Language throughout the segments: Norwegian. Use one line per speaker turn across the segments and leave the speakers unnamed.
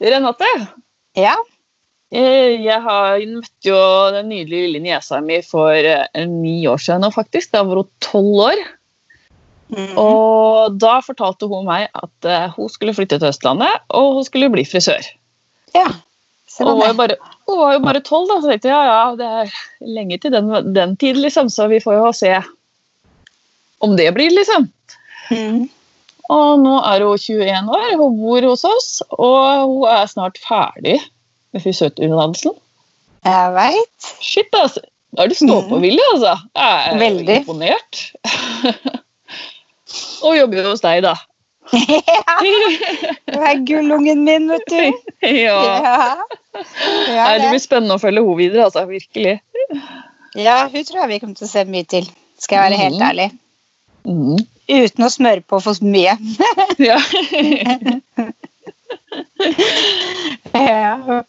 Renate,
Ja.
eh, jeg har møtte jo den nydelige lille niesa mi for eh, ni år siden nå, faktisk. Da var hun tolv år.
Mm.
Og da fortalte hun meg at eh, hun skulle flytte til Østlandet, og hun skulle bli frisør.
ja.
Og hun var jo bare, hun var jo bare tolv, da, så tenkte jeg ja, ja, det er lenge til den, den tid, liksom, så vi får jo se om det blir, liksom.
Mhm.
Og nå er hun 21 år, hun bor hos oss, og hun er snart ferdig med frisørutdannelsen.
Jeg veit.
Shit, altså. Da er du stå-på-vilje, altså. Jeg er
Veldig.
imponert. og jobber hos deg, da.
ja. Du er gullungen min, vet du.
ja.
Ja. Ja,
det
det.
blir spennende å følge henne videre, altså. Virkelig.
ja, hun tror jeg vi kommer til å se mye til. Skal jeg være helt
Mhm.
ærlig.
Mm.
Uten å smøre på for mye.
Ja.
Ja.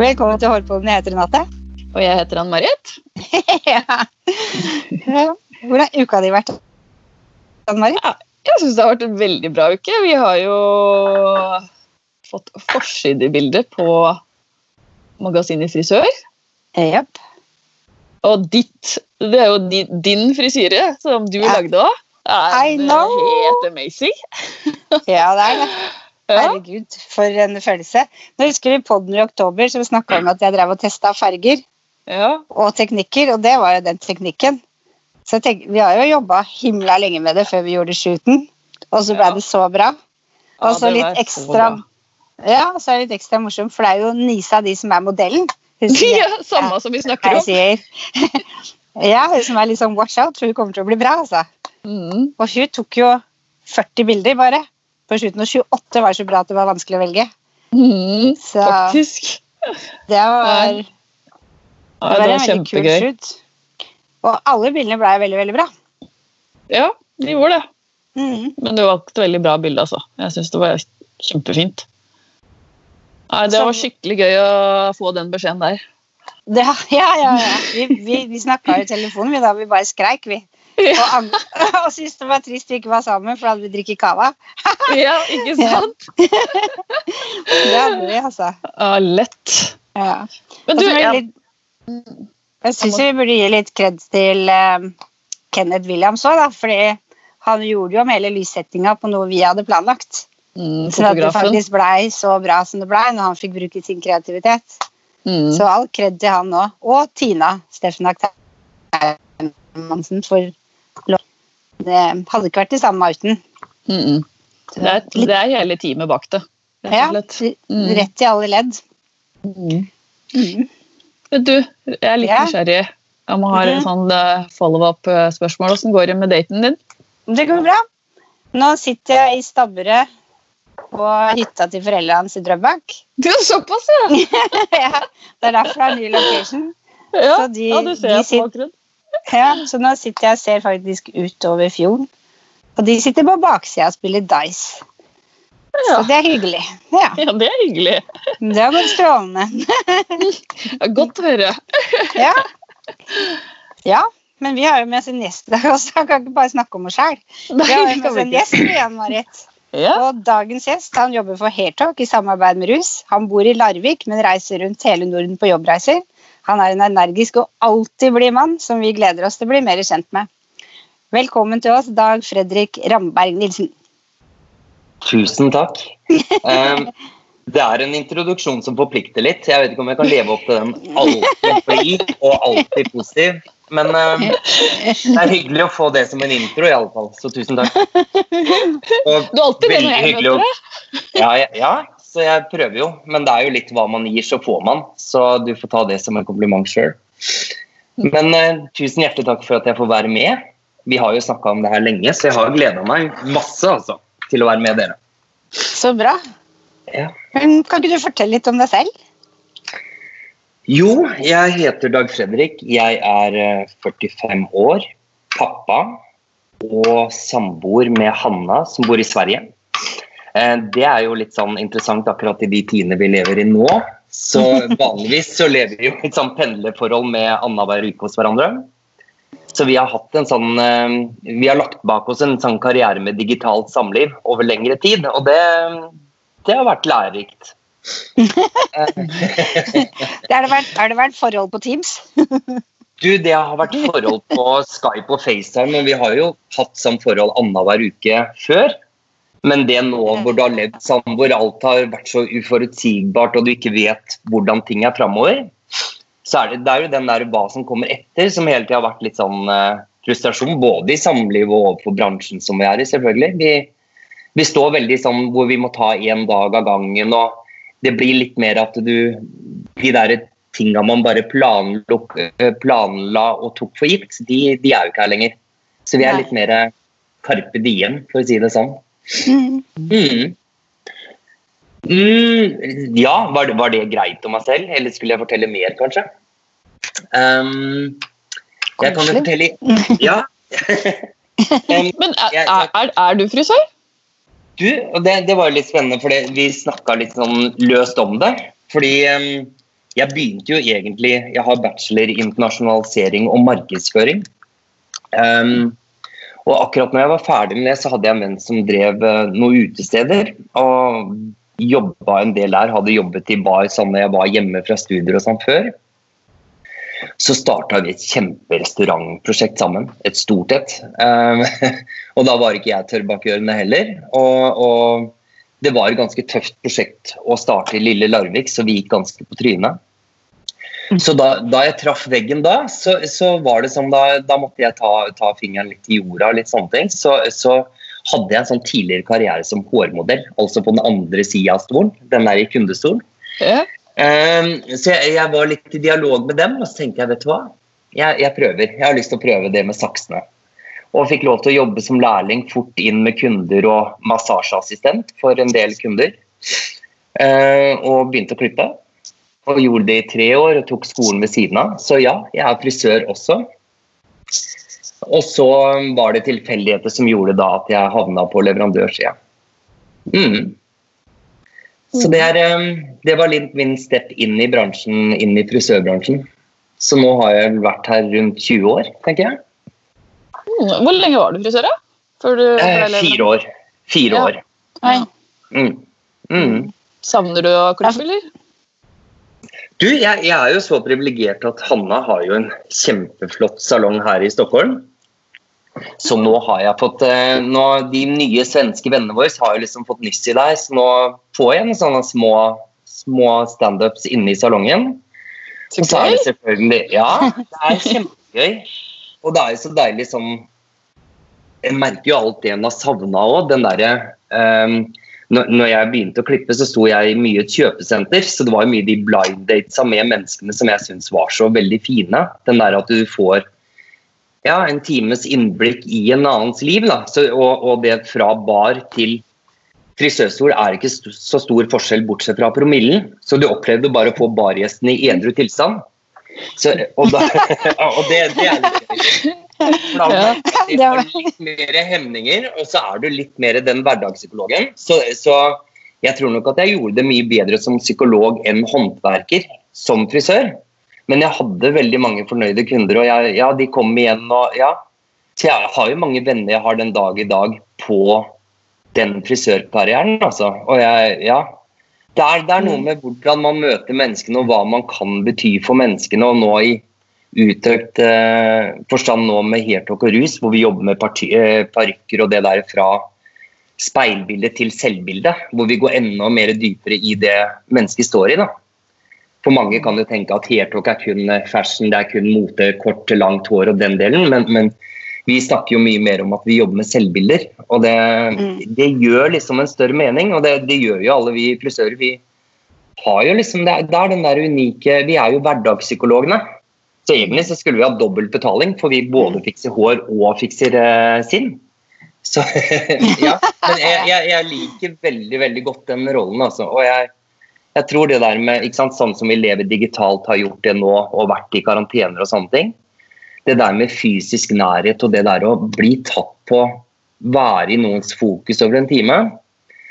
Velkommen til Hårpodden. Jeg heter Renate.
og jeg heter Ann-Marit.
ja. Ja. Hvordan har uka di vært? Ann-Marit?
Jeg syns det har vært en veldig bra uke. Vi har jo fått forsidebilde på magasinet Frisør.
Yep.
Og ditt Det er jo din, frisyre, som du
Ja.
lagde òg.
I know.
helt amazing.
Ja, det er det. Herregud, for en følelse. Nå husker vi podden i oktober som snakka om at jeg drev og testa farger
Ja.
og teknikker, og det var jo den teknikken. Så jeg tenker, Vi har jo jobba himla lenge med det før vi gjorde shooten, og så ble
Ja.
det så bra. Og så litt ekstra. Ja, så er det litt ekstra morsomt, for det er jo Nisa de som er modellen. Hun
ja, samme som vi snakker om.
sier. ja, hun som er litt sånn watch out, for hun kommer til å bli bra, altså.
Mm.
Og hun tok jo 40 bilder bare på slutten, og 28 var så bra at det var vanskelig å velge.
Mm.
Så
Faktisk.
det var, det var
det
en
var
veldig kul shoot. Og alle bildene ble veldig, veldig bra.
Ja, de gjorde det.
Mm.
Men det var et veldig bra bilde, altså. Jeg syns det var kjempefint. Nei, det var skikkelig gøy å få den beskjeden der.
Det, ja, ja, ja. Vi, vi, vi snakka i telefonen, vi da. Vi bare skreik, vi.
Ja,
Og, og syntes det var trist vi ikke var sammen, for da hadde vi drikket cava.
ja ikke sant?
Det hadde vi, altså.
Ja, lett.
Ja.
Men du, jeg,
litt, jeg syns vi burde gi litt kred til eh, Kenneth Williams òg. Fordi han gjorde jo om hele lyssettinga på noe vi hadde planlagt.
mm,
Sånn at det faktisk blei så bra som det blei, når han fikk bruke sin kreativitet.
mm.
Så all kred til han òg. Og Tina Steffen Hermansen for. Det hadde ikke vært det samme uten.
Mm, mm. Det, er, det er hele teamet bak det. rett
Ja,
slett. Mm.
rett i alle ledd.
Mm.
Mm.
Men du, jeg er litt nysgjerrig. Jeg må ha
Mhm.
et sånn eh, follow-up-spørsmål. Åssen går det med daten din?
Det går bra. Nå sitter jeg i Stabburet på hytta til foreldrene hans i Drøbak.
Du, såpass, ja!
ja, det er derfor det er ny location.
Ja,
Så de-
ja du ser
de
jeg på
Ja, så nå sitter jeg og ser faktisk utover fjorden. Og de sitter på baksida og spiller Dice.
Ja.
Så det er hyggelig. Ja,
ja, det er hyggelig.
det er bare strålende.
Godt å høre.
Ja. ja, men vi har jo med oss en gjest i dag også. Han kan ikke bare snakke om oss sjøl. Vi har jo med oss en gjest igjen, Marit.
Ja.
Og dagens gjest han jobber for Hairtalk i samarbeid med Rus. Han bor i Larvik, men reiser rundt hele Norden på jobbreiser. Han er en energisk og alltid blid mann som vi gleder oss til å bli mer kjent med. Velkommen til oss, Dag Fredrik Ramberg Nilsen.
Tusen takk. Um, det er en introduksjon som forplikter litt. Jeg vet ikke om jeg kan leve opp til den alltid blid og alltid positiv. Men um, det er hyggelig å få det som en intro, i alle fall. Så tusen takk. Og
Du er alltid det når jeg møter deg.
ja, ja, ja, så jeg prøver jo. Men det er jo litt hva man gir, så får man. Så du får ta det som en kompliment sjøl. Men uh, tusen hjertelig takk for at jeg får være med. Vi har jo snakka om det her lenge, så jeg har gleda meg masse altså, til å være med dere.
Så bra.
Ja.
Kan ikke du fortelle litt om deg selv?
Jo, jeg heter Dag Fredrik. Jeg er eh, 45 år, pappa og samboer med Hanna, som bor i Sverige. Eh, Det er jo litt sånn interessant akkurat i de tidene vi lever i nå. Så vanligvis så lever vi jo i et sånn pendlerforhold med annenhver uke hos hverandre. Så vi har hatt en sånn eh, Vi har lagt bak oss en sånn karriere med digitalt samliv over lengre tid, og det, det har vært lærerikt.
det har, det vært, har det vært forhold på Teams?
du, det har vært forhold på Skype og FaceTime, men vi har jo hatt sånn forhold annenhver uke før. Men det nå hvor du har levd sammen, hvor alt har vært så uforutsigbart og du ikke vet hvordan ting er framover, så er det, det er jo den der hva som kommer etter, som hele tida har vært litt sånn uh, frustrasjon. Både i samlivet og overfor bransjen som vi er i, selvfølgelig. Vi, vi står veldig sånn hvor vi må ta én dag av gangen. og det blir litt mer at du De der tinga man bare planlok, planla og tok for gitt, de, de, er jo ikke her lenger. Så vi er litt mer carpe diem, for å si det sånn. Mm. Mm. Mm, ja, var det, var det, greit om meg selv, eller skulle jeg fortelle mer, kanskje? Um, jeg kan jo fortelle Ja.
um, Men er, er, er, du frisør?
Du, og det, det var jo litt spennende, for vi snakka litt sånn løst om det. Fordi um, jeg begynte jo egentlig Jeg har bachelor i internasjonalisering og markedsføring. Um, og akkurat når jeg var ferdig med det, så hadde jeg en venn som drev uh, noen utesteder. Og jobba en del der. Hadde jobbet i bar sånn når jeg var hjemme fra studier og sånn før. Så starta vi et kjemperestaurantprosjekt sammen. Et stort et. Um, og da var ikke jeg tørr heller. Og, og, det var et ganske tøft prosjekt å starte i lille Larvik, så vi gikk ganske på trynet. Så da, da jeg traff veggen da, så, så var det som da, da måtte jeg ta, ta, fingeren litt i jorda. litt sånne ting. Så, så hadde jeg en sånn tidligere karriere som hårmodell, altså på den andre sida av stolen. Den der i kundestolen. Ja. Um, så jeg, var litt i dialog med dem, og så tenkte jeg vet du hva, jeg, jeg, prøver. Jeg har lyst til å prøve det med saksene. Og fikk lov til å jobbe som lærling fort inn med kunder og massasjeassistent for en del kunder. Uh, og begynte å klippe. Og gjorde det i tre år og tok skolen ved siden av. Så ja, jeg er frisør også. Og så var det tilfeldigheter som gjorde da at jeg havna på leverandørsida. Mm. Så det, er, um, det var litt min step inn i bransjen, inn i frisørbransjen. Så nå har jeg vært her rundt 20 år, tenker jeg.
Mm, hvor lenge var du frisør, da?
Eh, fire år. Fire ja. år. Mm.
Mm. Savner du å klippe, eller?
Du, jeg, jeg, er jo så privilegert at Hanna har jo en kjempeflott salong her i Stockholm. Så nå har jeg fått eh, nå, De nye svenske vennene våre har jo liksom fått nyss i deg, så nå får jeg noen sånne små, små standups inne i salongen.
Så så er
det selvfølgelig Ja, det er kjempegøy. Og det er jo så deilig sånn Jeg merker jo alt det en har savna òg. Den derre um, når jeg begynte å klippe, så sto jeg mye i et kjøpesenter. Så det var mye de blind datesa med menneskene som jeg syns var så veldig fine. Den der at du får ja, en times innblikk i en annens liv. Så, og, og, det fra bar til frisørstol er ikke så stor forskjell bortsett fra promillen. Så du opplevde bare å få bargjestene i edru tilstand. Så, og, da, og det, det, er litt gøy. Har litt mer hemninger, og så er du litt mer den hverdagspsykologen. Så, så jeg tror nok at jeg gjorde det mye bedre som psykolog enn håndverker som frisør. Men jeg hadde veldig mange fornøyde kunder, og jeg, ja, de kom igjen. og ja. Så jeg har jo mange venner jeg har den dag i dag på den frisørkarrieren. Altså. Og jeg, ja. Det er, det er, noe mm. med hvordan man møter menneskene, og hva man kan bety for menneskene. Og nå i utøkt eh, forstand nå med Hertok og rus, hvor vi jobber med eh, parykker og det der fra speilbilde til selvbilde. Hvor vi går enda mer dypere i det mennesket står i. da. For mange kan jo tenke at hairtalk er kun eh, fashion, det er kun mote, kort, langt hår og den delen. Men, men, vi snakker jo mye mer om at vi jobber med selvbilder. Og det, mm. det gjør liksom en større mening, og det, det, gjør jo alle vi frisører. Vi har jo liksom, det er, det er den der unike Vi er jo hverdagspsykologene. Så egentlig så skulle vi ha dobbelt betaling, for vi både mm. fikser hår og fikser uh, sinn. Så ja. Men jeg, jeg, jeg, liker veldig, veldig godt den rollen, altså. Og jeg jeg tror det der med, ikke sant, Sånn som vi lever digitalt, har gjort det nå og vært i karantener og sånne ting. Det der med fysisk nærhet og det der å bli tatt på, være i noens fokus over en time,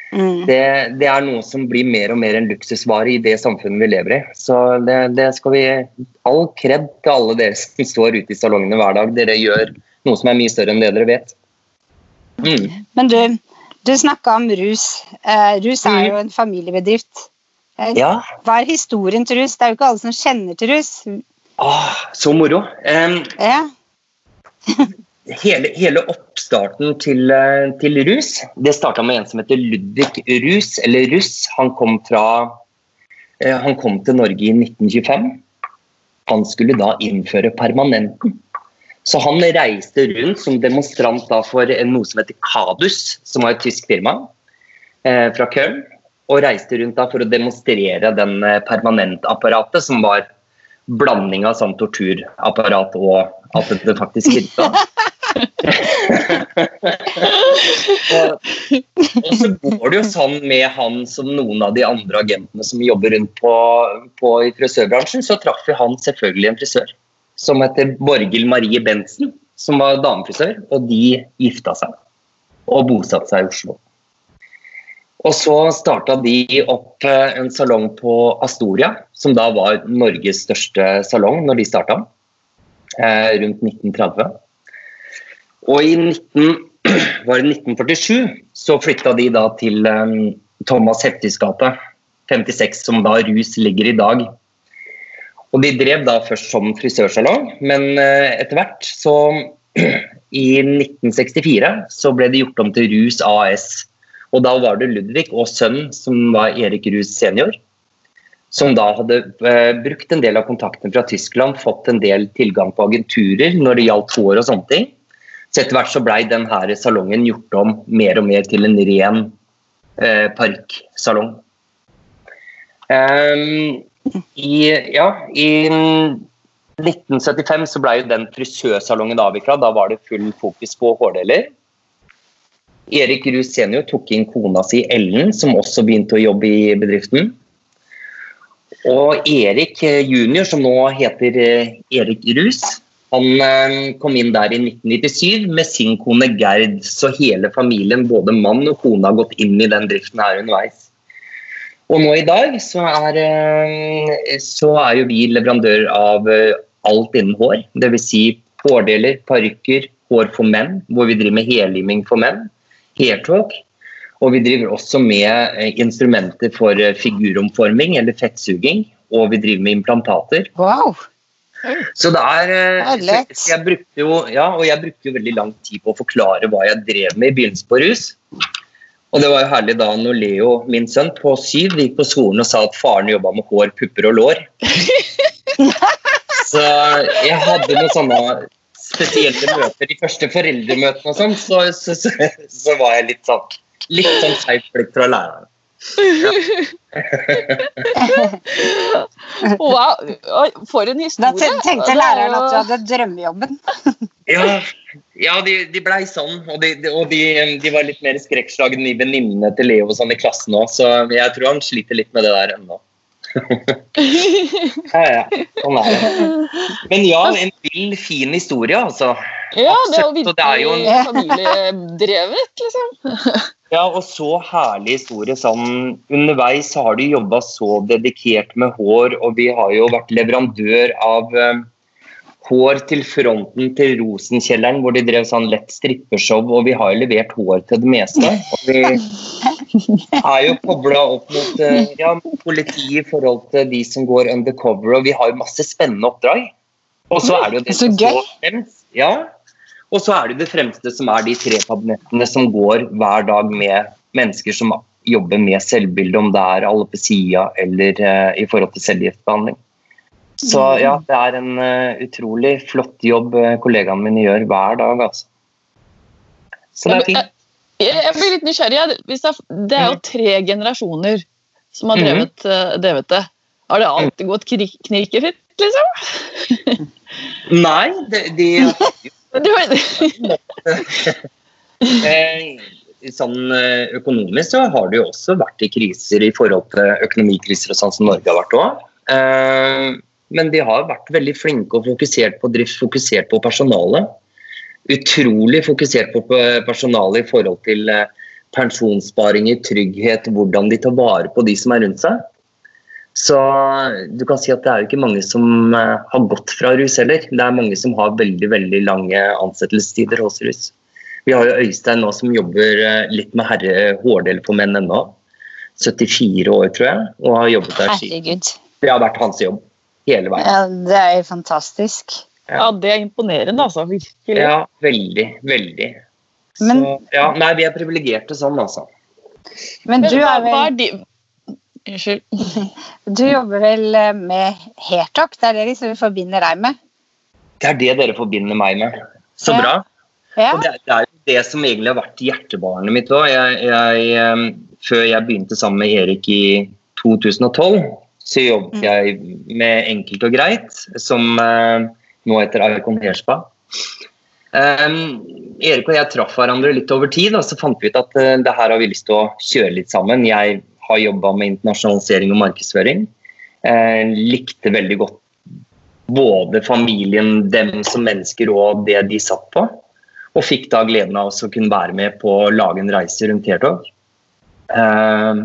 Mm.
Det, det er noe som blir mer og mer en luksusvare i det samfunnet vi lever i. Så det, det skal vi All kred til alle dere som står ute i salongene hver dag. Dere gjør noe som er mye større enn det dere vet. Mm.
Men du, du snakka om rus. Eh, rus er jo en familiebedrift. Eh,
Ja,
Hva er historien til russ? Det er jo ikke alle som kjenner til russ.
ah, så moro. Um,
Ja.
hele, hele oppstarten til, eh, til rus, det starta med en som heter Ludvig Rus, eller Russ. Han kom, fra, eh, han kom til Norge i 1925. Han skulle da innføre permanenten. Så han reiste rundt som demonstrant for noe som heter Kadus, som var et tysk firma eh, fra Köln. Og reiste rundt da for å demonstrere den eh, permanentapparatet, som var blanding av sånn torturapparat og at det faktisk virka. og, og så går det jo sånn med han som noen av de andre agentene som jobber rundt på, på i frisørbransjen, så traff vi han selvfølgelig en frisør som heter Borghild Marie Bentsen, som var damefrisør, og de gifta seg og bosatte seg i Oslo. Og så starta de opp eh, en salong på Astoria, som da var Norges største salong når de starta, eh, rundt 1930. Og i 19, var det 1947 så flytta de da til eh, Thomas Heftis gate, 56, som da Rus ligger i dag. Og de drev da først som frisørsalong, men etter hvert så I 1964 så ble det gjort om til Rus AS. Og da var det Ludvig og sønnen, som var Erik Ruus senior, som da hadde eh, brukt en del av kontaktene fra Tyskland, fått en del tilgang på agenturer når det gjaldt hår og sånne ting. Så etter hvert så blei denne salongen gjort om mer og mer til en ren eh, parykksalong. Um, i, ja, I 1975 så ble jo den frisørsalongen avvikla. Da var det full fokus på hårdeler. Erik Ruud senior tok inn kona si Ellen, som også begynte å jobbe i bedriften. Og Erik eh, junior, som nå heter eh, Erik Rus, han eh, kom inn der i 1997 med sin kone Gerd. Så hele familien, både mann og kone, har gått inn i den driften her underveis. Og nå i dag så er, så er jo vi leverandør av alt innen hår. Dvs. Si hårdeler, parykker, hår for menn, hvor vi driver med helliming for menn. Hairtalk. Og vi driver også med eh, instrumenter for eh, figuromforming eller fettsuging. Og vi driver med implantater.
Wow.
Så det er eh, så jeg brukte jo, ja, og jeg brukte jo veldig lang tid på å forklare hva jeg drev med i begynnelsen på rus. Og det var jo herlig da når Leo, min sønn, på syv gikk på skolen og sa at faren jobba med hår, pupper og lår. Så jeg hadde noen sånne spesielle møter, de første foreldremøtene og sånn, så, så, så, så var jeg litt sånn litt sånn skeivt blikk fra læreren.
Wow, oi, for en historie.
Da tenkte læreren at du hadde drømmejobben.
Ja, ja de, de blei sånn. Og, de, de, og de, de var litt mer skrekkslagne i venninnene til Leo og sånn i klassen òg, så jeg tror han sliter litt med det der ennå. ja, ja. Sånn er det. Men ja, en vill, fin historie, altså.
Ja, det er jo virkelig familiedrevet, liksom.
Ja, og så herlig historie. Sånn, underveis så har du jobba så dedikert med hår, og vi har jo vært leverandør av eh, hår til fronten til Rosenkjelleren, hvor de drev sånn lett strippeshow, og vi har jo levert hår til det meste. Og vi er jo kobla opp mot eh, ja, politiet i forhold til de som går undercover, og vi har jo masse spennende oppdrag. Og så er det jo det som står fremst. Ja, og så er det det fremste som er de tre kabinettene som går hver dag med mennesker som jobber med selvbilde, om det er alopecia eller eh, i forhold til cellegiftbehandling. Så ja, det er en uh, utrolig flott jobb eh, kollegaene mine gjør hver dag, altså. Så det er fint.
Jeg, jeg blir litt nysgjerrig. det, er, jo tre generasjoner som har drevet, eh, drevet det. Har det alltid gått knirkefritt, liksom?
Nei, de, de Eh, sånn eh, økonomisk så har det jo også vært i kriser i forhold til økonomikriser og sånn som Norge har vært òg. Eh, men de har vært veldig flinke og fokusert på drift, fokusert på personalet. Utrolig fokusert på personalet i forhold til eh, pensjonssparing trygghet, hvordan de tar vare på de som er rundt seg. Så du kan si at det er jo ikke mange som eh, har gått fra rus heller. Det er mange som har veldig veldig lange ansettelsestider hos rus. Vi har jo Øystein nå som jobber eh, litt med herre hårdel for menn ennå. 74 år, tror jeg, og har jobbet der siden. Det har vært hans jobb hele veien.
Ja, det er jo fantastisk.
Ja, det er imponerende, altså. Virkelig.
Ja, veldig, veldig.
Men-
Så, ja, nei, vi er privilegerte sånn, altså.
Men du, er vel,
Unnskyld.
du jobber vel eh, med Hertok? Det er det liksom vi forbinder deg med?
Det er det dere forbinder meg med. Så bra.
Ja.
Og det, er- det er jo det som egentlig har vært hjertebarnet mitt òg. Em, før jeg begynte sammen med Erik i 2012, så jobbet
Mm.
jeg med Enkelt og greit, som eh, nå heter Icon Hairspa. Um, Erik og jeg traff hverandre litt over tid, og så fant vi ut at uh, det her har vi lyst til å kjøre litt sammen. Jeg har jobba med internasjonalisering og markedsføring. Uh, likte veldig godt både familien, dem som mennesker og det de satt på. Og fikk da gleden av å kunne være med på å lage en reise rundt Hairtalk. Eh,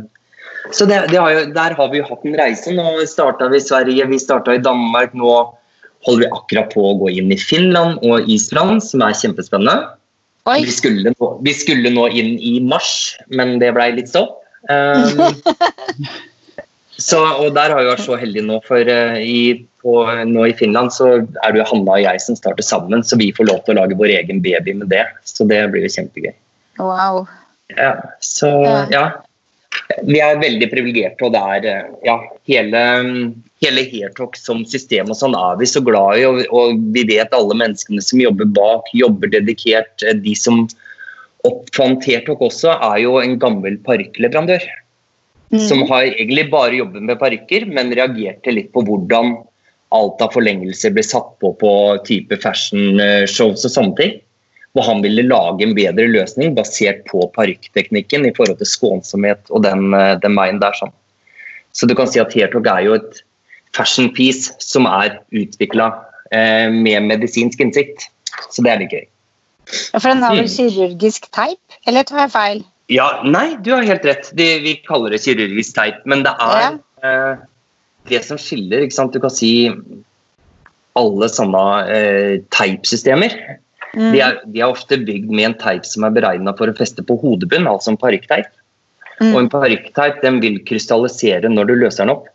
så det, det har jo, der har vi jo hatt en reise. Nå starta vi i Sverige, vi starta i Danmark. Nå holder vi akkurat på å gå inn i Finland og Island, som er kjempespennende. Vi skulle, nå, vi skulle nå inn i mars, men det blei litt stopp. Um, så, og der har vi vært så heldige nå, for uh, i, på, nå i Finland så er det jo Hanna og jeg som starter sammen, så vi får lov til å lage vår egen baby med det. Så det blir jo kjempegøy.
Wow.
Ja, så
Ja.
Vi er veldig privilegerte, og det er eh, ja, hele, hele Hairtalk som system og sånn er vi så glad i. Og, og vi vet alle menneskene som jobber bak, jobber dedikert. Eh, De som oppfant Hairtalk også, er jo en gammel parykkleverandør.
Mm.
Som har egentlig bare jobbet med parykker, men reagerte litt på hvordan alt av forlengelser ble satt på på type fashion-shows og sånne ting. Og han ville lage en bedre løsning basert på parykkteknikken i forhold til skånsomhet og den, eh, den veien der. sånn. Så du kan si at Hairtalk er jo et fashion piece som er utvikla eh, med medisinsk innsikt. Så det er litt gøy.
Ja, For den har vel
Mm.
kirurgisk teip, eller tar jeg feil?
Ja, nei, du har helt rett. De, vi kaller det kirurgisk teip, men det er eh, det som skiller. ikke sant? Du kan si alle sånne eh, teipsystemer.
Mm.
De, er, de er ofte bygd med en teip som er beregna for å feste på hodebunn, altså en parykkteip.
Mm.
Og en parykkteip vil krystallisere når du løser den opp.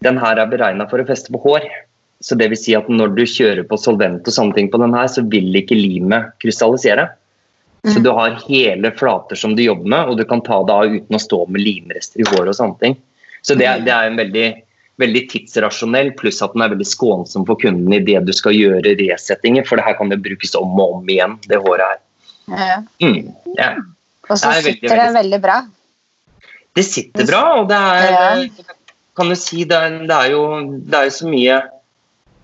Den her er beregna for å feste på hår. Så det vil si at når du kjører på solvent og sånne ting på den her, så vil ikke limet krystallisere. Så
Mm.
du har hele flater som du jobber med, og du kan ta det av uten å stå med limrester i håret og sånne ting. Så det, det er en veldig, veldig tidsrasjonell, pluss at den er veldig skånsom for kunden i det du skal gjøre resettinger, for det her kan det brukes om og om igjen, det håret her.
Ja.
Mm, ja.
Og så
sitter er veldig,
det
veldig
bra.
Det sitter bra, og det er Kan du si det er, det er, jo, det er jo så mye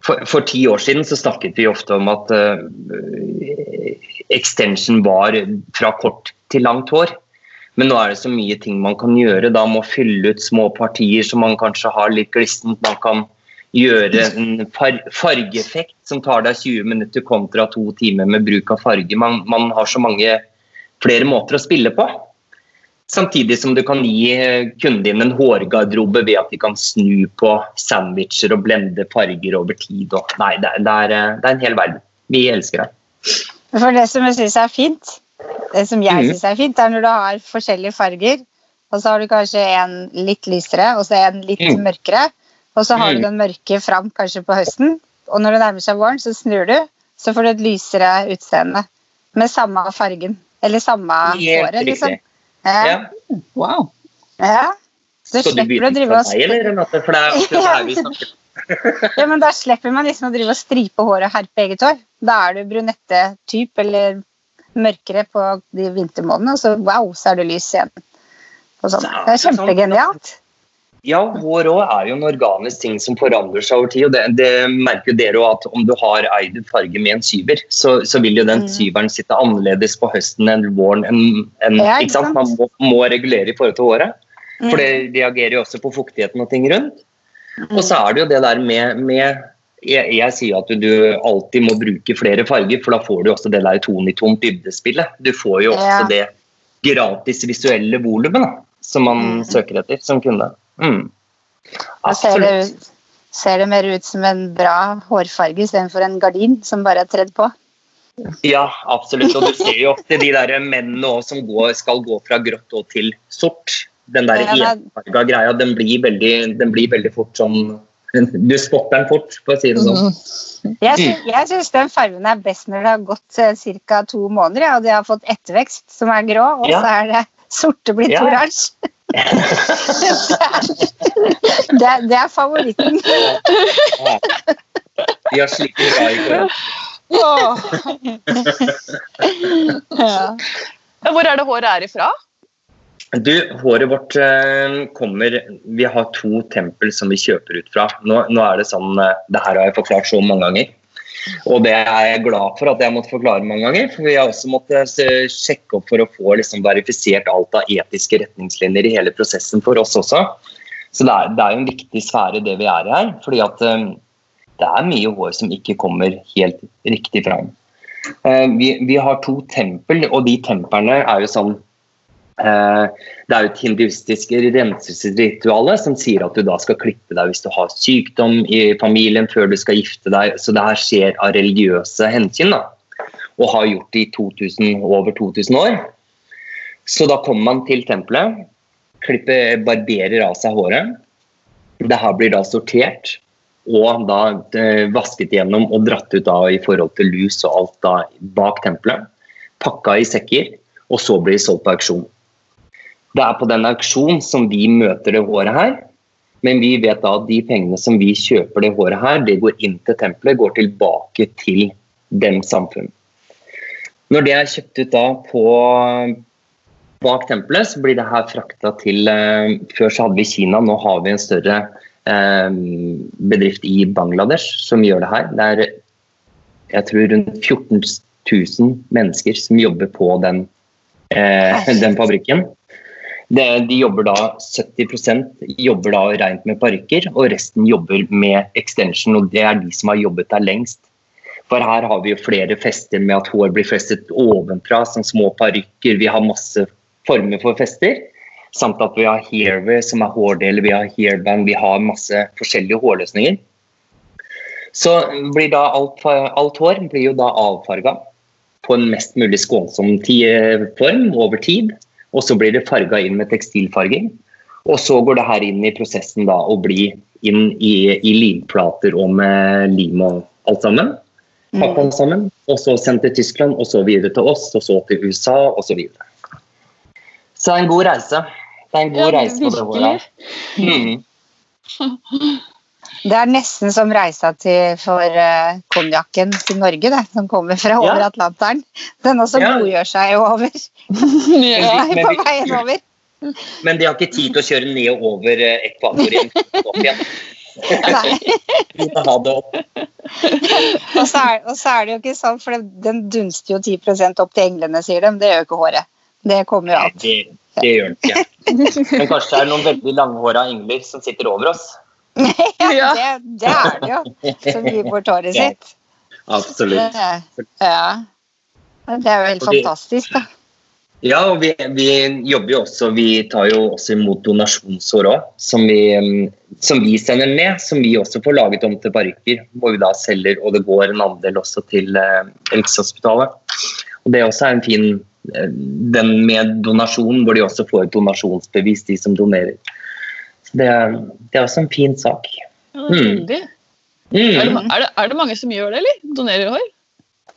for, for ti år siden så snakket vi ofte om at uh, extension var fra kort til langt hår. Men nå er det så mye ting man kan gjøre. Da må fylle ut små partier som man kanskje har litt glissent. Man kan gjøre en far fargeeffekt som tar deg 20 minutter kontra to timer med bruk av farge. Man, man har så mange flere måter å spille på. Samtidig som du kan gi eh, kunden din en hårgarderobe ved at de kan snu på sandwicher og blende farger over tid. Nei, det er, eh, det er en hel verden. Vi elsker det.
For det som jeg syns er fint, det som jeg
syns
synes er fint, er når du har forskjellige farger, og så har du kanskje en litt lysere og så en litt
Mm.
mørkere, og så har du
Mm.
den mørke fram kanskje på høsten, og når det nærmer seg våren, så snur du, så får du et lysere utseende med samme fargen, eller samme håret, liksom.
Ja.
Wow.
ja. Så
Skal du
slipper du
begynne
å drive
med deg, eller? Renate? For det er akkurat her vi snakker
Ja, men da slipper man liksom å drive og stripe håret og herpe eget hår. Da er du brunette-typ eller mørkere på de vintermånedene, og så wow, så er det lys igjen. Sånn. Det er kjempegenialt.
Ja, hår òg er jo en organisk ting som forandrer seg over tid. og Det, det merker jo dere òg at om du har eid farge med en syver, så, så vil jo den
Mm.
syveren sitte annerledes på høsten enn våren. En, en,
Ja,
ikke sant? Man må, må regulere i forhold til håret.
Mm.
For det reagerer jo også på fuktigheten og ting rundt.
Mm.
Og så er det jo det der med, med jeg, jeg sier at du, alltid må bruke flere farger, for da får du også det der ton i ton dybdespillet. Du får jo også
Ja.
det gratis visuelle volumet som man
Mm.
søker etter som kunde. Mm.
Ser det, ut- ser det mer ut som en bra hårfarge istedenfor en gardin som bare er tredd på.
Ja, absolutt. Og du ser jo ofte de der mennene som går, skal gå fra grått til sort. Den der enfarga greia, den blir, veldig, den blir veldig fort sånn Du spotter den fort, for å si det sånn.
Mhm.
Jeg, sy syns den fargen er best når det har gått eh, ca. to måneder, ja, og de har fått ettervekst som er grå, og
Ja.
så er det sorte blitt
Ja.
oransje. det, er, det er favoritten.
De har slitt bra i.
Ja,
Hvor er det håret er ifra?
Du, håret vårt eh, kommer Vi har to tempel som vi kjøper ut fra. Nå, nå er det sånn eh, Det her har jeg forklart så mange ganger. Og det er jeg glad for at jeg måtte forklare mange ganger. For vi har også måttet eh, sjekke opp for å få liksom, verifisert alt av etiske retningslinjer i hele prosessen for oss også. Så det er, det er en viktig sfære det vi er i her. fordi at det er mye hår som ikke kommer helt riktig fram. Vi, vi har to tempel, og de templene er jo sånn Det er jo et hinduistisk renselsesritual som sier at du da skal klippe deg hvis du har sykdom i familien før du skal gifte deg. Så det her skjer av religiøse hensyn, da. og har gjort det i 2000, over 2000 år. Så da kommer man til tempelet, klipper, barberer av seg håret. Det her blir da sortert og da eh, vasket gjennom og dratt ut da i forhold til lus og alt da bak tempelet. Pakka i sekker, og så blir det solgt på auksjon. Det er på den auksjon som vi møter det håret her. Men vi vet da at de pengene som vi kjøper det håret her, det går inn til tempelet, går tilbake til dem samfunn. Når det er kjøpt ut da på bak tempelet, så blir det her frakta til eh, Før så hadde vi Kina, nå har vi en større eh, bedrift i Bangladesh som gjør det her. Det er jeg tror rundt 14 000 mennesker som jobber på den, eh, den fabrikken. Det, de jobber da 70% jobber da rent med parykker, og resten jobber med extension. og Det er de som har jobbet der lengst. For her har vi jo flere fester med at hår blir festet ovenfra, som små parykker. Vi har masse former for fester. Samt at vi har hairway, som er hårdeler, vi har hairband, vi har masse forskjellige hårløsninger. Så blir da alt, alt hår blir jo da avfarga på en mest mulig skånsom form over tid. Og så blir det farga inn med tekstilfarging. Og så går det her inn i prosessen da og blir inn i, i limplater og med lim og alt sammen. Pakka sammen. Og så sendt til Tyskland, og så videre til oss, og så til USA, og så videre. Så det er en god reise. Det er en god
Ja,
reise på det
virkelig.
Mm.
Det er nesten som reisa til for uh, konjakken til Norge, det, som kommer fra over
Ja.
Atlanteren. Den også
Ja.
godgjør seg jo over
Ja.
Men
på veien over.
Men de har ikke tid til å kjøre ned og over eh, ekvator igjen. Opp igjen.
Nei. Og så, er, og så er det jo ikke sånn, for den dunster jo 10% opp til englene, sier de. Det gjør jo ikke håret. Det kommer jo alt.
Det, det gjør den ikke. Men kanskje det er noen veldig langhåra engler som sitter over oss.
Ja,
Ja.
det, det er det jo, som gir bort håret
Ja.
sitt.
Absolutt.
Ja. Det er jo helt fantastisk, da.
Ja, og vi, vi jobber jo også Vi tar jo også imot donasjonshår òg, som, vi, som vi sender ned. Som vi også får laget om til parykker, hvor vi da selger, og det går en andel også til eh, Rikshospitalet. Og Det også er en fin eh, Den med donasjon, hvor de også får et donasjonsbevis, de som donerer. Så det, det er også en fin sak.
Ja, det er.
Mm.
Er, det, er, det, er det mange som gjør det, eller? Donerer hår?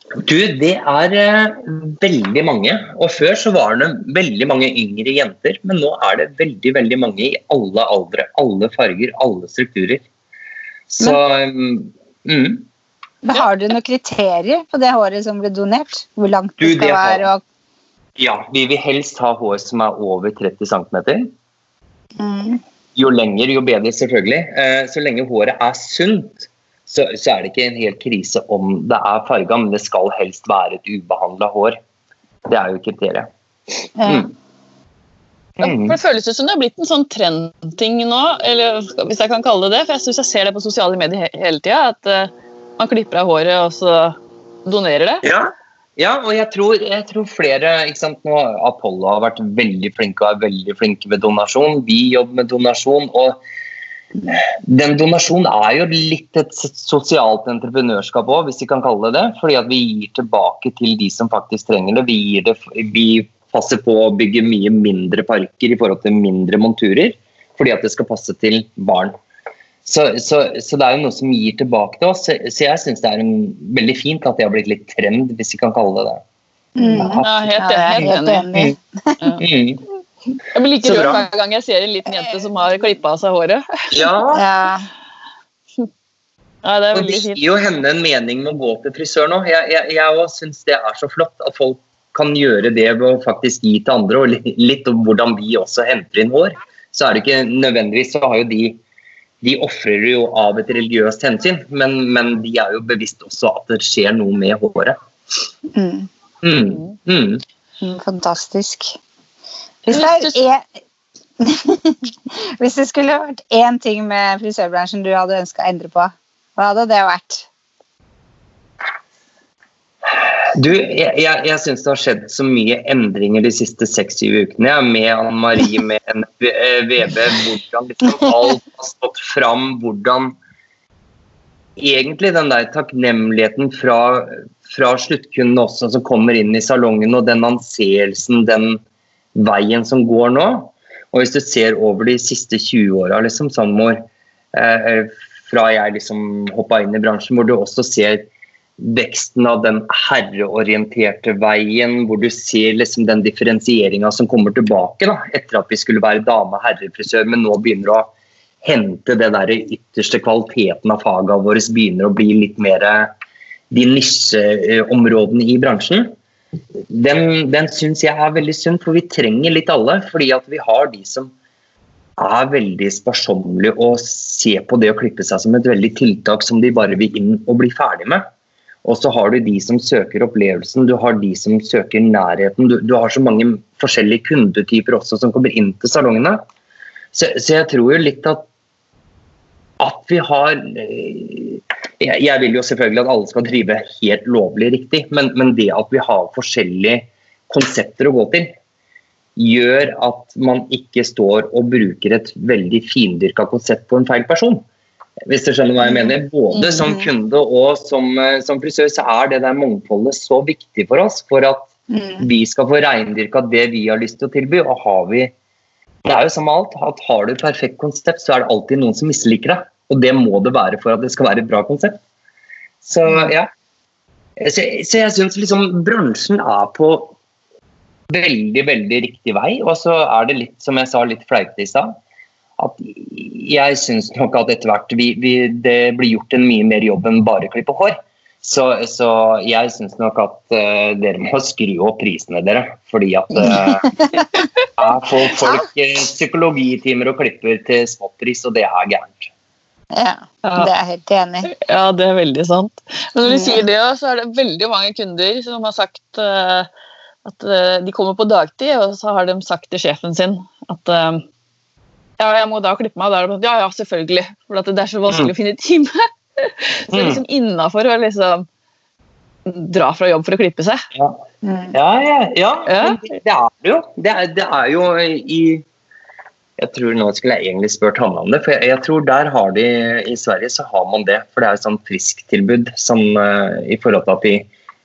Du, det er eh, veldig mange. Og før så var det veldig mange yngre jenter, men nå er det veldig veldig mange i alle aldre, alle farger, alle strukturer. Så mm, mm.
Har du noen kriterier på det håret som blir donert? Hvor langt
Du,
det skal være? Og,
Ja, vi vil helst ha hår som er over 30 cm.
mm.
Jo lenger, jo bedre, selvfølgelig. Eh, Så lenge håret er sunt, så, så er det ikke en hel krise om det er farga, men det skal helst være et ubehandla hår. Det er jo kriteriet. Mm.
Ja,
Mm.
Det føles ut som det har blitt en sånn trendting nå, eller hvis jeg kan kalle det det. For jeg syns jeg ser det på sosiale medier hele tida. At eh, man klipper av håret og så donerer det.
Ja, Ja, og jeg tror, jeg tror flere ikke sant, nå Apollo har vært veldig flinke og er veldig flinke med donasjon. Vi jobber med donasjon. og den donasjonen er jo litt et sosialt entreprenørskap òg, hvis vi kan kalle det det. Fordi at vi gir tilbake til de som faktisk trenger det. Vi, det, vi passer på å bygge mye mindre parker i forhold til mindre monturer. Fordi at det skal passe til barn. Så, så, så det er jo noe som gir tilbake til oss. Så jeg syns det er en, veldig fint at det har blitt litt trend, hvis vi kan kalle det det.
Mm. Ja, helt, helt enig. Mm. Jeg blir like rørt hver gang jeg ser en liten jente som har klippa av seg håret.
Ja.
ja. det er
og det gir jo henne en mening med å gå til frisør nå. Jeg, jeg, jeg syns det er så flott at folk kan gjøre det ved å faktisk gi til andre, og litt om hvordan vi også henter inn hår. Så er det ikke nødvendigvis så har jo de de ofrer jo av et religiøst hensyn, men, men, de er jo bevisst også at det skjer noe med håret.
Mm.
Mm. Mm.
mm fantastisk. Hvis det, er, Hvis det skulle vært én ting med frisørbransjen du hadde ønska å endre på, hva hadde det vært?
Du, jeg, jeg, jeg syns det har skjedd så mye endringer de siste seks-syv ukene. Jeg er med Anne Marie, med VB, hvordan liksom alt har stått fram. Hvordan egentlig den der takknemligheten fra, fra sluttkundene også, som kommer inn i salongen, og den anseelsen, den veien som går nå. Og hvis du ser over de siste 20 åra, liksom, Sandmor, eh, fra jeg liksom hoppa inn i bransjen, hvor du også ser veksten av den herreorienterte veien, hvor du ser liksom den differensieringa som kommer tilbake da, etter at vi skulle være dame-herrefrisør, men nå begynner å hente det der ytterste kvaliteten av fagene våre, begynner å bli litt mer de nisjeområdene i bransjen den, den syns jeg er veldig sunn, for vi trenger litt alle. Fordi at vi har de som er veldig sparsommelige og ser på det å klippe seg som et veldig tiltak som de bare vil inn og bli ferdig med. Og så har du de som søker opplevelsen, du har de som søker nærheten. Du, du har så mange forskjellige kundetyper også som kommer inn til salongene. Så, så jeg tror jo litt at at vi har jeg vil jo selvfølgelig at alle skal drive helt lovlig riktig, men, men, det at vi har forskjellige konsepter å gå til, gjør at man ikke står og bruker et veldig findyrka konsept på en feil person. Hvis du skjønner hva jeg mener. Både som mm. kunde og som, eh, som frisør, så er det der mangfoldet så viktig for oss for at mm. vi skal få reindyrka det vi har lyst til å tilby. og har vi det er jo som alt, at Har du et perfekt konsept, så er det alltid noen som misliker det. Og det må det være for at det skal være et bra konsept. Så ja. Så, så jeg syns liksom bransjen er på veldig, veldig riktig vei. Og så er det litt, som jeg sa litt fleipete i stad, at jeg syns nok at etter hvert vi, vi, det blir gjort en mye mer jobb enn bare klippe hår. Så, så jeg syns nok at uh, dere må skru opp prisene, dere. Fordi at uh, jeg får folk uh, psykologitimer og klipper til spottpris, og det er gærent.
Ja, det er jeg helt enig i.
Ja, det er veldig sant. Men når du sier det, så er det veldig mange kunder som har sagt uh, at uh, de kommer på dagtid, og så har de sagt til sjefen sin at uh, ja, jeg må da klippe meg. Da er det sånn, ja, ja, selvfølgelig. For det er så vanskelig å finne time. så liksom innafor å liksom dra fra jobb for å klippe seg.
Ja, ja, ja. ja. ja. Det, det er det jo. Det er, det er jo i jeg tror Nå skulle jeg egentlig spurt Hanna om det, for jeg, jeg, tror der har de I Sverige så har man det. For det er et sånt frisktilbud som uh, i forhold til at de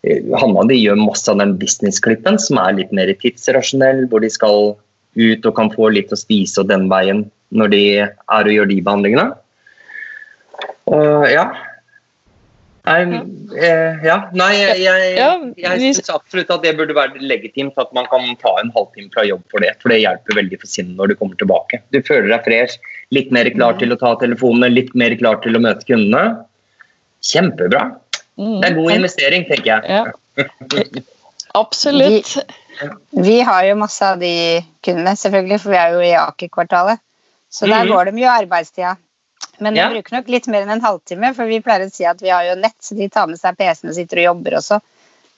uh, Hanna de gjør masse av den businessklippen som er litt mer tidsrasjonell, hvor de skal ut og kan få litt å spise og den veien når de er og gjør de behandlingene. Og ja, Nei, eh, ja, nei jeg, jeg, jeg syns absolutt at det burde være legitimt at man kan ta en halvtime fra jobb for det. For det hjelper veldig for sinnet når du kommer tilbake. Du føler deg fresh, litt mer klar mm. til å ta telefonene, litt mer klar til å møte kundene. Kjempebra. Mm. Det er god investering, tenker jeg.
Ja. Absolutt.
Vi, har jo masse av de kundene, selvfølgelig, for vi er jo i Aker-kvartalet. Så der mm. går de jo arbeidstida. Men ja. de bruker nok litt mer enn en halvtime, for vi pleier å si at vi har jo nett, så de tar med seg PC-en og sitter og jobber også.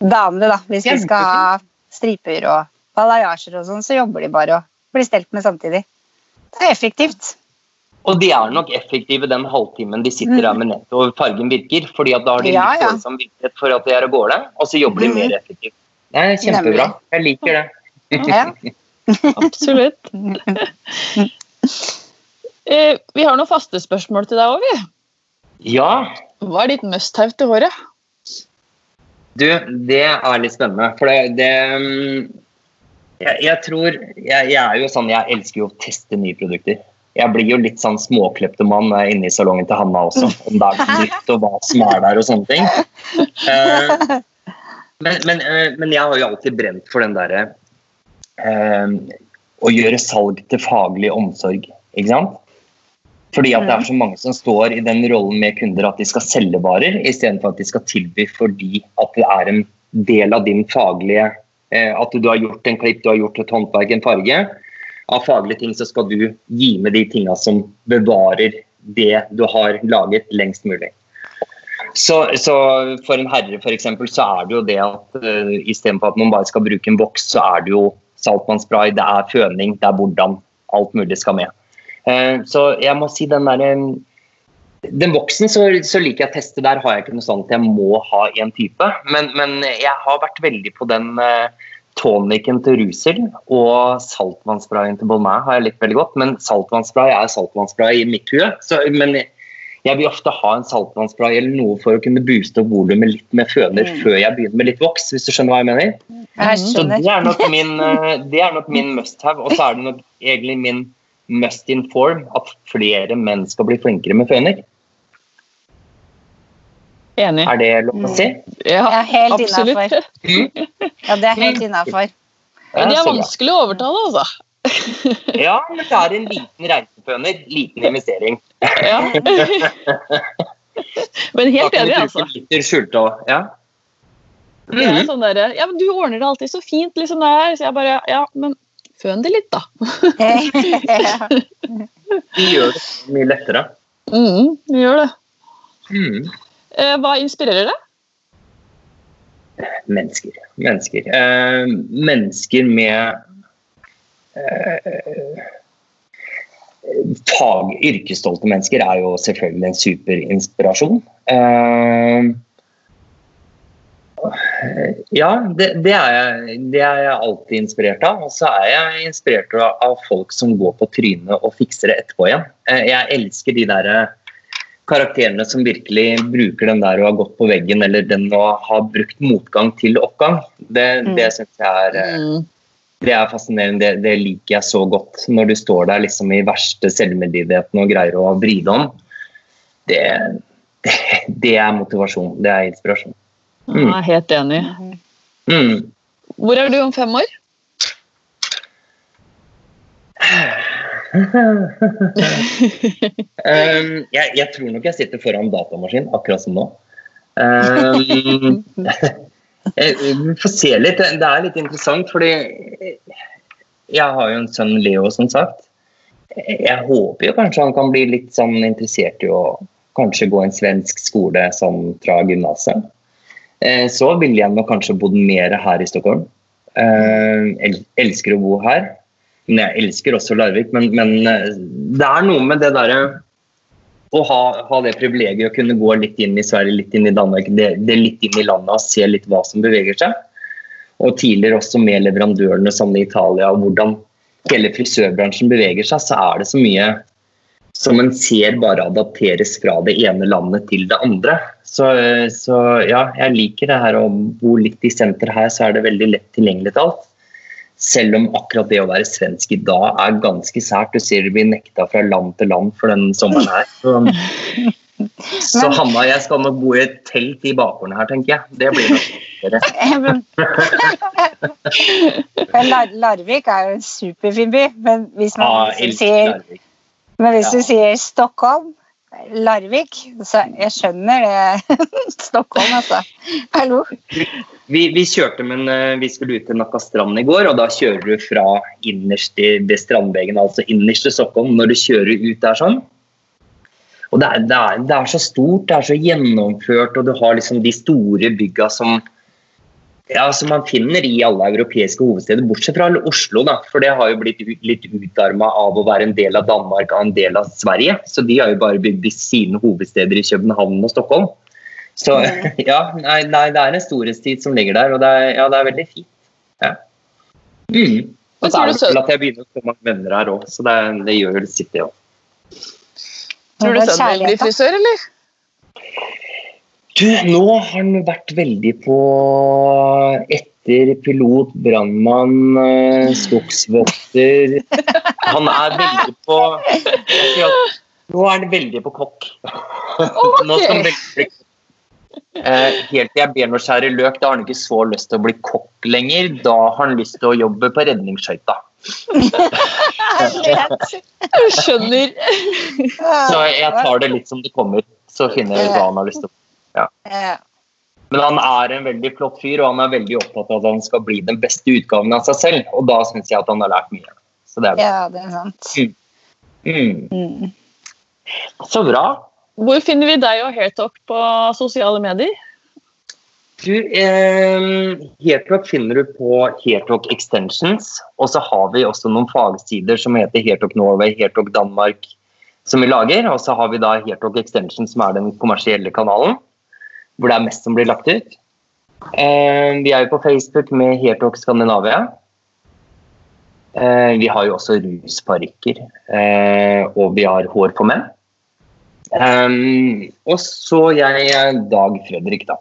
Damene, da, hvis de skal ha striper og balayasjer og sånn, så jobber de bare og blir stelt med samtidig. Det er effektivt.
Og de er nok effektive den halvtimen de sitter der med nettet og fargen virker. fordi at da har de
Ja,
litt
ja.
samvittighet for at de er av gårde, og så jobber de
Mhm.
mer effektivt. Det er kjempebra. Jeg liker det.
Ja.
Absolutt. Eh, vi har noen faste spørsmål til deg òg, vi.
Ja,
Hva er ditt must-have til håret?
du, det er litt spennende. For det, det mm, jeg, jeg tror jeg, jeg er jo sånn, jeg elsker jo å teste nye produkter. Jeg blir jo litt sånn når jeg er inne i salongen til Hanna også. Om det er nytt og hva som er der og sånne ting. Eh, men, men, eh, men jeg har jo alltid brent for den derre eh, Å gjøre salg til faglig omsorg, ikke sant? Fordi at det er så mange som står i den rollen med kunder at de skal selge varer, istedenfor at de skal tilby fordi at det er en del av din faglige eh, At du har gjort en klipp, du har gjort et håndverk, en farge. Av faglige ting så skal du gi med de tinga som bevarer det du har laget, lengst mulig. Så, så for en herre for eksempel, så er det jo det at uh, istedenfor at man bare skal bruke en boks, så er det jo saltvannspray, det er føning, det er hvordan alt mulig skal med. Uh, så jeg må si den derre Den boksen så, så liker jeg å teste. Der har jeg ikke noe at jeg må ha én type. Men, men jeg har vært veldig på den uh, tonicen til Rusel og saltvannsprayen til bonnet har jeg likt veldig godt. Men saltvannsspray er saltvannsspray i mitt hue. Men jeg vil ofte ha en saltvannsspray eller noe for å kunne booste opp volumet litt med føner
Mm.
før jeg begynner med litt voks, hvis du skjønner hva jeg mener.
Jeg
Så det er nok min, eh, det er nok min must have. Og så er det nok egentlig min must inform at flere menn skal bli flinkere med føner.
Enig.
Er det lov å si?
Ja,
er helt
absolutt.
Mm.
Ja, det er helt innafor.
Men det er vanskelig å overtale, altså.
Ja, men det er en liten reiseføner. Liten investering.
Ja. Men helt enig, altså.
Liter skjulte og, ja.
Det er
Mhm.
sånn der, ja, men Du ordner det alltid så fint. liksom der. Så jeg bare Ja, men føn det litt, da.
Vi gjør det mye lettere.
Mm, vi gjør det.
Mm.
Hva inspirerer deg?
Mennesker. Mennesker. Eh, mennesker med fag, yrkesstolte mennesker er jo selvfølgelig en superinspirasjon. Eh, ja, det, det, er jeg, det er jeg alltid inspirert av. Og så er jeg inspirert av, folk som går på trynet og fikser det etterpå igjen. Eh, jeg elsker de derre karakterene som virkelig bruker den der å ha gått på veggen, eller den å ha brukt motgang til oppgang. Det,
Mm.
det syns jeg er, eh,
Mm.
Det er fascinerende. Det, det liker jeg så godt. Når du står der liksom i verste selvmedlidenheten og greier å vri det om. Det, det, det er motivasjon. Det er inspirasjon. Mm.
Jeg er helt enig.
Mm.
Hvor er du om fem år?
Um, jeg, jeg tror nok jeg sitter foran datamaskin, akkurat som nå. Um, vi får se litt. Det er litt interessant, fordi jeg har jo en sønn Leo, som sagt. Jeg håper jo kanskje han kan bli litt sånn interessert i å kanskje gå en svensk skole sånn fra gymnaset. Eh, Så ville jeg nok kanskje bodd mer her i Stockholm. Jeg elsker å bo her. Men jeg elsker også Larvik. Men, men eh, det er noe med det derre å ha, ha det privilegiet å kunne gå litt inn i Sverige, litt inn i Danmark, det, det litt inn i landet og se litt hva som beveger seg. Og tidligere også med leverandørene som i Italia, og hvordan hele frisørbransjen beveger seg, så er det så mye som en ser bare adapteres fra det ene landet til det andre. Så, så ja, jeg liker det her å bo litt i senter her, så er det veldig lett tilgjengelig til alt. Selv om akkurat det å være svensk i dag er ganske sært. Du ser det blir nekta fra land til land for den sommeren her. Så, så Hanna og jeg skal nok bo i et telt i bakgården her, tenker jeg. Det blir nok
Larvik er jo en superfin by, men hvis man
Ja,
sier, men hvis du sier Stockholm, Larvik, så jeg skjønner det. Stockholm, altså. Hallo.
Vi, vi kjørte, men eh, vi skulle ut til Nacka strand i går, og da kjører du fra innerst i ved strandveggen, altså innerst i Stockholm, når du kjører ut der sånn. Og det er, det, er, det er så stort, det er så gjennomført, og du har liksom de store bygga som ja, som man finner i alle europeiske hovedsteder, bortsett fra Oslo. da, For det har jo blitt ut, litt utarma av å være en del av Danmark og en del av Sverige. Så de har jo bare bygd sine hovedsteder i København og Stockholm. Så ja, nei, nei, det er en storhetstid som ligger der, og det er, ja, det er veldig fint. Ja. Mm. Og så er det vel at jeg begynner å få mange venner her òg, så det, det gjør jo sitt, det òg.
Tror du sønnen din blir frisør, eller?
Du, nå har han vært veldig på etter pilot, brannmann, eh, skogsvokter Han er veldig på Nå er han veldig på kokk.
Okay.
Nå skal han veldig Eh, helt til jeg ber ham skjære løk, da har han ikke så lyst til å bli kokk lenger. Da har han lyst til å jobbe på redningsskøyta.
Skjønner.
Så jeg tar det litt som det kommer. Så finner jeg hva han har lyst til. Ja. Men han er en veldig flott fyr, og han er veldig opptatt av at han skal bli den beste utgaven av seg selv. Og da syns jeg at han har lært mye. Så det er bra.
Ja, det er sant.
Mm.
Mm.
Så bra.
Hvor finner vi deg og Hairtalk på sosiale medier?
Du, eh, Hairtalk finner du på Hairtalk Extensions. Og så har vi også noen fagsider som heter Hairtalk Norway, Hairtalk Danmark, som vi lager. Og så har vi da Hairtalk Extensions, som er den kommersielle kanalen, hvor det er mest som blir lagt ut. Eh, vi er jo på Facebook med Hairtalk Skandinavia. Eh, vi har jo også rusparykker, eh, og vi har hår på menn. Og så jeg Dag Fredrik, da.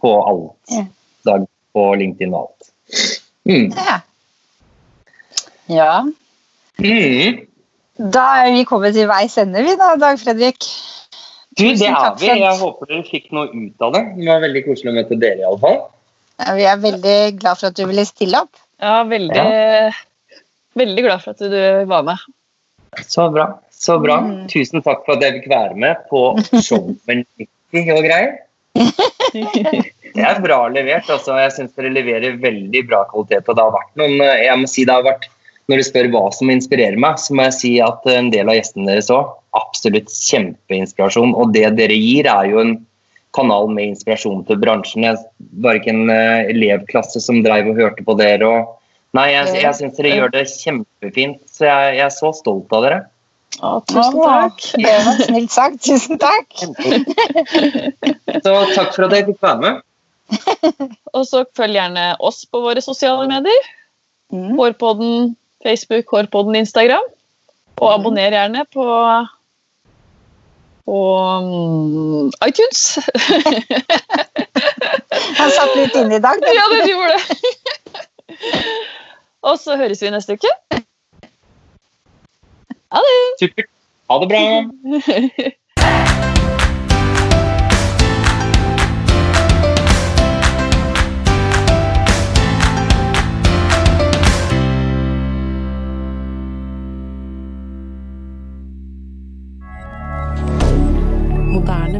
På alt. Dag på LinkedIn og alt. Mm.
Ja. ja.
Mm.
Da er vi kommet til veis ende, vi da, Dag Fredrik.
Du, det
Tusen
er
takk
vi. Jeg håper dere fikk noe ut av det. Det var veldig koselig å møte dere, iallfall.
Ja, Vi er veldig glad for at du ville stille opp.
Ja, veldig, veldig glad for at du var med.
Så bra. Så bra.
Mm.
Tusen takk for at jeg fikk være med på showet og greier. Det er bra levert. Altså. Jeg syns dere leverer veldig bra kvalitet. Og det har vært noen jeg må si det har vært, Når du spør hva som inspirerer meg, så må jeg si at en del av gjestene deres òg absolutt kjempeinspirasjon. Og det dere gir, er jo en kanal med inspirasjon til bransjen. Jeg var ikke en eh, elevklasse som dreiv og hørte på dere. Og, nei, jeg, jeg syns dere gjør det kjempefint. Så jeg, jeg er så stolt av dere.
Å, tusen takk.
Det var snilt sagt. Tusen takk.
Så takk for at jeg fikk være med.
Og så følg gjerne oss på våre sosiale medier.
Mm.
Hårpodden Facebook, Hårpodden Instagram. Og abonner gjerne på på um, iTunes.
Han satt litt inne i dag.
ja, det gjorde det. Og så høres vi neste uke. Ha det!
Supert. Ha det bra.